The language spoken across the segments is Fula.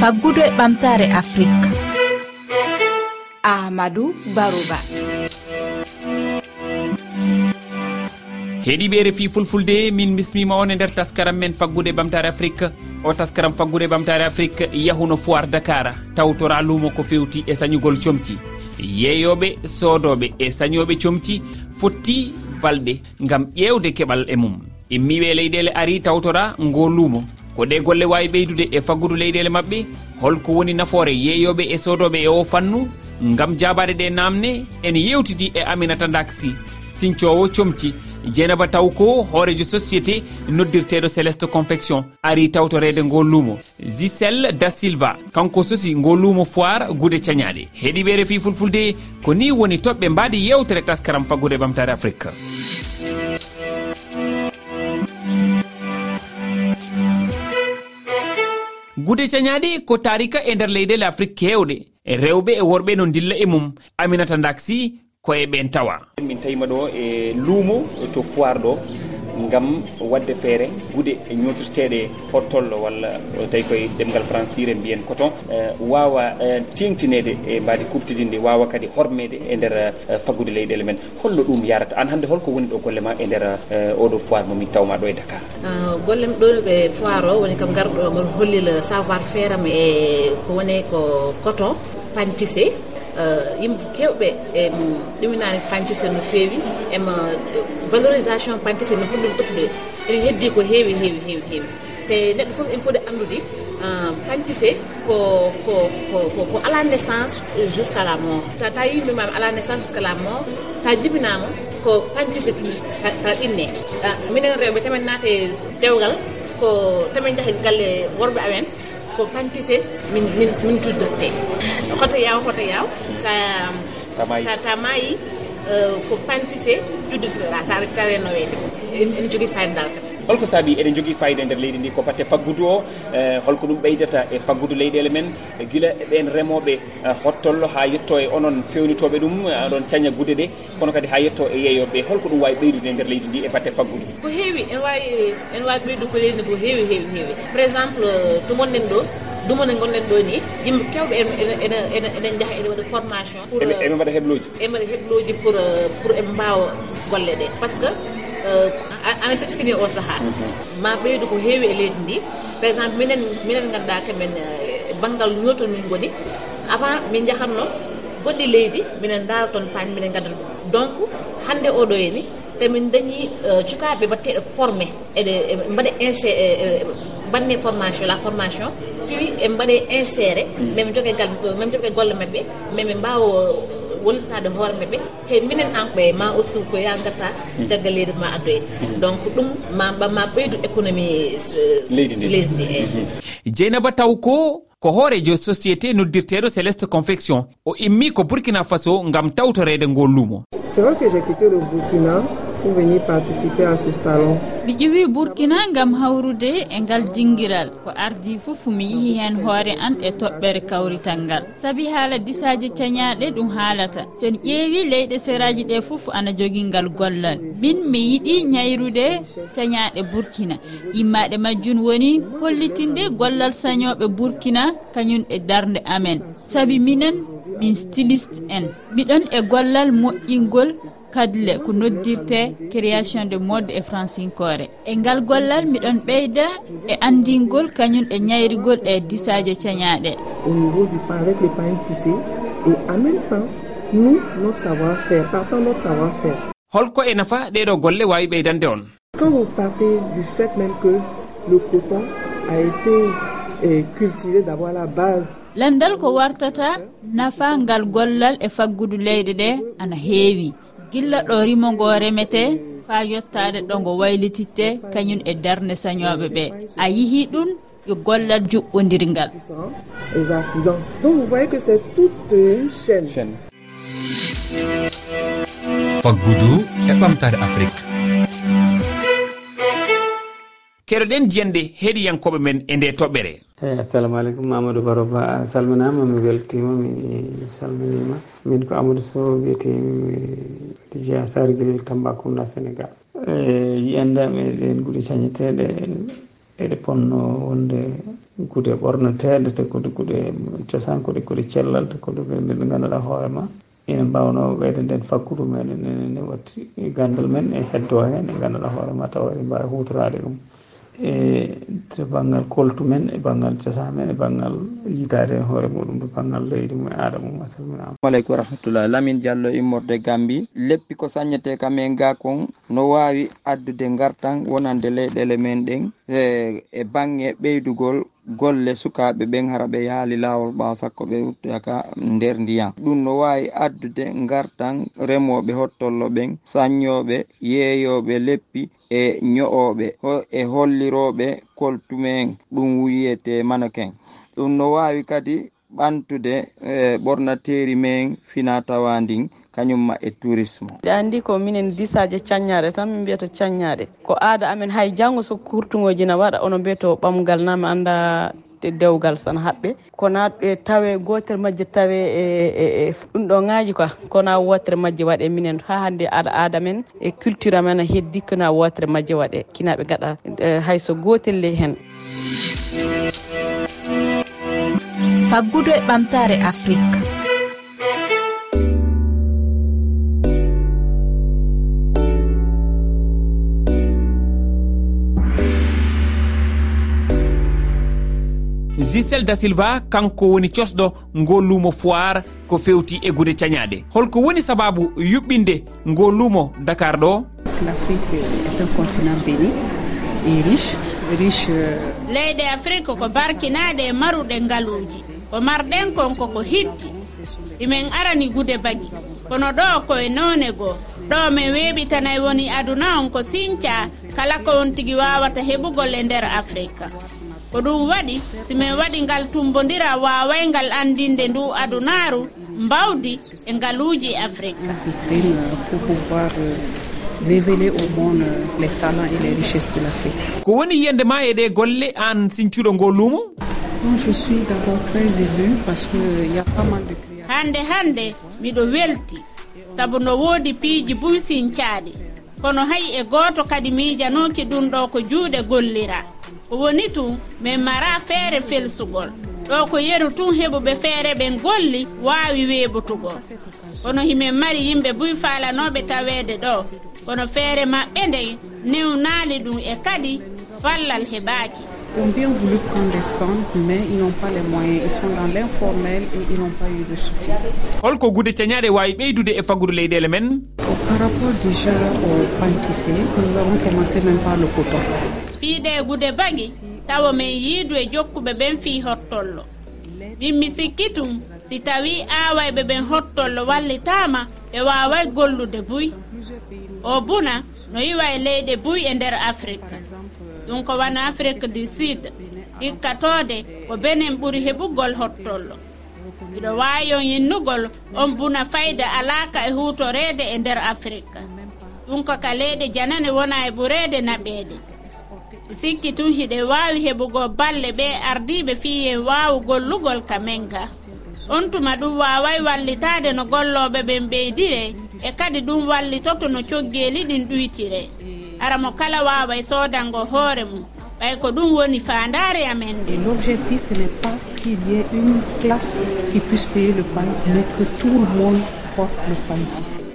faggudu e ɓamtare afrique ahmadou barouba heeɗiɓe refi fulfulde min bismima on e nder taskaram men faggude ɓamtare afrique o taskaram faggude ɓamtare afrique yahuno foir dakar tawtora lumo ko fewti e sañugol comci. Yeeyoɓe soodoɓe e sañoɓe comci fotti balɗe gam ƴewde keɓal e mum. Immiɓe leyɗele ari tawtora ngo luumo. ko ɗe golle wawi ɓeydude e faggudu leyɗele mabɓe holko woni nafoore yeeyoɓe e sodoɓe e o fannu gam jabade ɗe namde ene yewtidi e aminata daksi sincowo comci dieynaba taw ko hoorejo société noddirteɗo céleste confection. Ari tawtorede ngo luumo. Gisel da silva kanko sosi ngo luumo foire guude cañaɗe heeɗiɓe refi fulfulde ko ni woni toɓɓe mbaadi yewtere taskaram faggude ɓamtare afrique. gude cañaɗe ko tarika e nder leyɗele afrique kewɗe e rewɓe e worɓe no dilla e mum. Aminata daksi koye ɓen tawa min tawima ɗo e luumo e to foire ɗo. ngam wadde feere gude e ñotirteɗe hottollo walla tawi koye ɗemgal francire mbiyen coton. Eh, wawa eh, tengtinede e mbaadi kuptidinde wawa kadi hormede e nder eh, faggude leyɗele men. Holno ɗum yarata? An hannde holko woni ɗo golle ma e nder oɗo foire momin tawma ɗo e dakar. Ah, Gollem ɗo e foire o woni kam garɗo mboɗo hollil savoir faire am e ko woni ko coton pantissé. Euh, yimɓe kewɓe e ɗuminani pantise no feewi ema e, valorisation pantise no honɗum ɓottude ene heddi ko heewi heewi heewi heewi. Te neɗɗo foof ene foti andude euh, pantise ko ko ko ala naissance jusqu'à la mort. Ta yimɓe mami ala naissance jusqu'à la mort ta jibinama ko pantise ta ɗinne minen rewɓe tamen naate dewgal ko tamen jahe galle worɓe amen ko pantise min min min tuddotte hoto yaw hoto yaw ta ta maayi. Euh, ko pantise juddotirɗa ta renoweede ene jogui fayidal kadi holko saabi eɗen jogui fayida e nder leydi ndi ko batte faggudu o e, holko ɗum ɓeydata e faggudu leyɗele men. Guila ɓen remoɓe hottollo ha yetto e onon fewnitoɓe ɗum e, aɗon caña gude ɗe. Kono kadi ha yetto e yeeyoɓe holko ɗum wawi ɓeydude e nder leydi ndi e batte faggudu. Ko heewi en wawi en wawi ɓeydu ko leydi ndi ko heewi heewi heewi. Par exemple euh, to gonɗen ɗo dumone gonɗen ɗo ni yimɓe kewɓe eɗen jaaha eɗen waɗa formation pour eɓe mbaɗa heɓloji eɓe mbaɗa heɓloji pour euh, pour eɓe mbawa golle ɗe. Par ce que euh, ana teskini o saaha ma ɓeydu ko heewi e leydi ndi. Par exemple minen minen ganduɗa kamen eh, banggal ñoto min goni avant min jahatno goɗɗi leydi minen daara toon paani minen gaddata donc hannde oɗo heni tamin dañi eh, cukaɓe mbatteɗe formé eɗe e mbaɗa insé mbanne e, e, formation la formation puis e mbaɗe inséré mami mm. jogue gal mamin jogue golle mabɓe mami mbawa wollitade hoore maɓɓe hey minen en ɓe ma aussi ko ya garta caggal leydi ma addoyde mm-hmm. donc ɗum ma ma ɓeydu économie euh, leydi ndi. eyi eh. mm-hmm. dieynaba taw ko ko hoorejo société noddirteɗo céleste confection o immi ko burkina faso gam tawtorede ngol luumo. C'est vrai que j'ai quitté le burkina pour venir participer à ce salon. Mi ƴewi burkina gam hawrude e ngal jinguiral ko ardi fof mi yeehi hen hoore an e toɓɓere kawrital ngal saabi haala disaji cañaɗe ɗum haalata. Soni ƴeewi leyɗe séraji ɗe fof ana jogui ngal gollal. Min mi yiiɗi ñayrude cañaɗe burkina. Immaɗe majjum woni hollitinde gollal sañoɓe burkina kañum e darde amen. Saabi minen min styliste en. Miɗon e gollal moƴƴingol kadle ko noddirte création de mode e francinkore e ngal gollal miɗon ɓeyda e andingol kañum e ñayrigol e disaje cañaɗe au niveau du pain avec les pain tissé. Et en même temps nous notre savoir faire partant notre savoir faire holko e nafa ɗeɗo golle wawi ɓeydande on. Quand vous partez du fait même que le coton a été eh, cultivé d'avoir la base landal ko wartata nafa ngal gollal e faggudu leyɗe ɗe ana heewi. Gilla ɗo rimo ngo remete fa yettade ɗo ngo waylititte kañum e darde sañoɓe ɓe. A yihi ɗum yo gollal juɓɓodirgal faggudu e ɓamtare afrique. keɗoɗen jiyande heeɗiyankoɓe men e nde toɓɓere. Eyi assalamu aleykum mamadou baro ba a ah, salminama mi weltima mi salminima. Min ko amadou sow wiyetemi eh, jeya sargel tambacounda sénégal. Eh, yiyandama eɗen guuɗi cañeteɗe eɗe ponno wonde guuɗe ɓorneteɗe te koɗe guuɗe cosan kode kode cellal te koɗe ɗe ganduɗa hoorema ina mbawno ɓeyde nden fakkudu meɗen ene watti gandal men e heddo hen e ganduɗa hoorema tawa ene mbawi hutorade ɗum. e to banggal koltu men e banggal casa men e banggal yitade hoore muɗum to banggal leydi mum e aada mum asalminama aleykum wa rahmatullah. Lamin diallo immorde gambi. Leppi ko sañete kamen ga kon no wawi addude gartan wonande leyɗele men ɗen e, e bangge ɓeydugol golle sukaɓe ɓen hara ɓe yaali lawol ɓawo sakko ɓe wuttoyaka nder ndiyam. Ɗum no wawi addude gartan remoɓe hottollo ɓen sanyoɓe yeeyoɓe leppi e nyo'oɓe e holliroɓe koltume ɗum wiyete manoken ɗum no wawi kadi ɓantude e ɓornateri men fina tawa ndin. kañumma e tourisme. Ɗe anndi ko minen disaje caññaɗe tan min mbiyata caññaɗe ko aada amen hay janngo so kurtugoji na waɗa ono mbiyato ɓamgal na mi annda dewgal sana haɓɓe. Kona e tawe gotere majje tawe e ɗum ɗo ŋaaji quoi. Kona wotere majje waɗe minen. Ha hannde aɗa aada men e culture amen heddi kona wotere majje waɗe kinaɓe gaɗa e, hayso gotel ley hen. Faggudu e ɓamtare afrique. gisel da silva kanko woni cosɗo ngo lumo foire ko fewti e gude cañaɗe holko woni sababu yuɓɓinde ngo lumo dakar ɗo? L'afrique est un continent béni et riche riche euh, leyɗe afrique ko barkinaɗe e maruɗe ngaluji ko marɗen kon koko hitti. Imin arani gude bagi. Kono ɗo koye none goo. Ɗo min weɓitanayi woni aduna on ko sinca kala ko on tigui wawata heɓugol e nder afrique ko ɗum waɗi simin waɗi ngal tumbodira wawayngal andinde ndu adunaru mbawdi e ngaluji afrique euh, révélé au monde euh, les talents et les richesses de l'afrique. Ko woni yiyande ma e ɗe golle an sincuɗo ngo luumo non je suis d' très élu parce que euh, y a pas mal de hande hande miɗo welti. Saabu no woodi piiji buy sincaaɗi. Kono hay e gooto kadi miijanoki ɗum ɗo ko juuɗe gollira. woni tun min mara feere felsugol. Ɗo ko yeru tun heɓuɓe feere ɓen golli waawi weeɓutugol kono himin mari yimɓe buy falanoɓe taweede ɗo. Kono feere maɓɓe nden newnaali ɗum e kadi ballal heɓaaki. Bien voulu prendre clandestin mais ils n'ont pas les moyens. Ils sont dans l'informel et ils n'ont pas eu de soutien. Holko gude cañaɗe wawi ɓeydude e faggudu leyɗele men? Par rapport déjà au panticé nous avons commencé même par le coton. fiiɗe gude bagi tawa min yiidu e jokkuɓe ɓen fii hottollo. Min mi sikki tum si tawi aawayɓe ɓen hottollo wallitama ɓe waaway gollude buy. O buna no yiwa e leyɗe buy e nder afrique. Ɗum ko wana afrique du sud. Hikkatode ko benen ɓuri heɓugol hottollo. Iɗo wayon yinnugol on buna fayda alaka e hutorede e nder afrique. Ɗum ko ka leyɗe janane wona e ɓurede naɓede sikki tun hiɗe wawi heɓugo balle ɓe ardiɓe fiyen wawu gollugol kamen ga on tuma ɗum waway wallitade no golloɓe ɓen ɓeydire e kadi ɗum wallitoto no coggeli ɗin ɗuytire. Ara mo kala waway sodango hoore mum. Ɓay ko ɗum woni fandare amen. Nde l'objectif ce n'est pas qu'il y ait une classe qui puisse payer le pain mais que tout le monde porte le pain tissé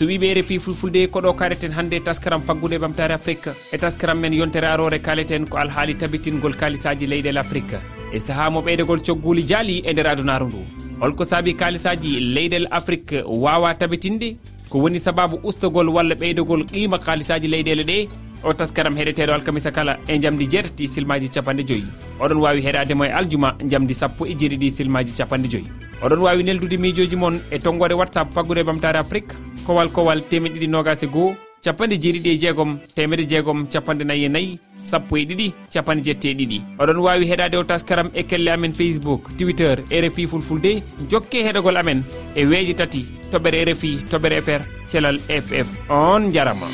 so wiɓe refi fulfulde koɗo kaleten hannde taskaram faggude ɓamtare afrique. E taskaram men yontere arore kaleten ko alhaali tabitingol kalisaji leyɗel afrique. E saaha mo ɓeydegol cogguli jaali e nder adunaru ndu. Holko saabi kalisaji leyɗel afrique wawa tabitinde? Ko woni sababu ustagol walla ɓeydogol qima kalisaji leyɗele ɗe? O taskaram heɗeteɗo alkamisa kala e jamdi jeetati silmaji capanɗe joyyi oɗon wawi heɗademo e aljuma jamdi sappo e jeeɗiɗi silmaji capanɗe joyyi oɗon wawi neldude miijoji moon e tonggode whatsapp faggude bamtare afrique? kowal kowal temeɗe ɗiɗi nogas e goho capanɗe jeeɗiɗi e jeegom temedde jeegom capanɗe nayyi e nayyi sappo e ɗiɗi capanɗe jeette e ɗiɗi oɗon wawi heɗade o taskaram e kelle amen facebook twitter rfi fulfulde jokke heɗogol amen e weeji tati toɓɓere rfi toɓɓere fr thelal ff on jarama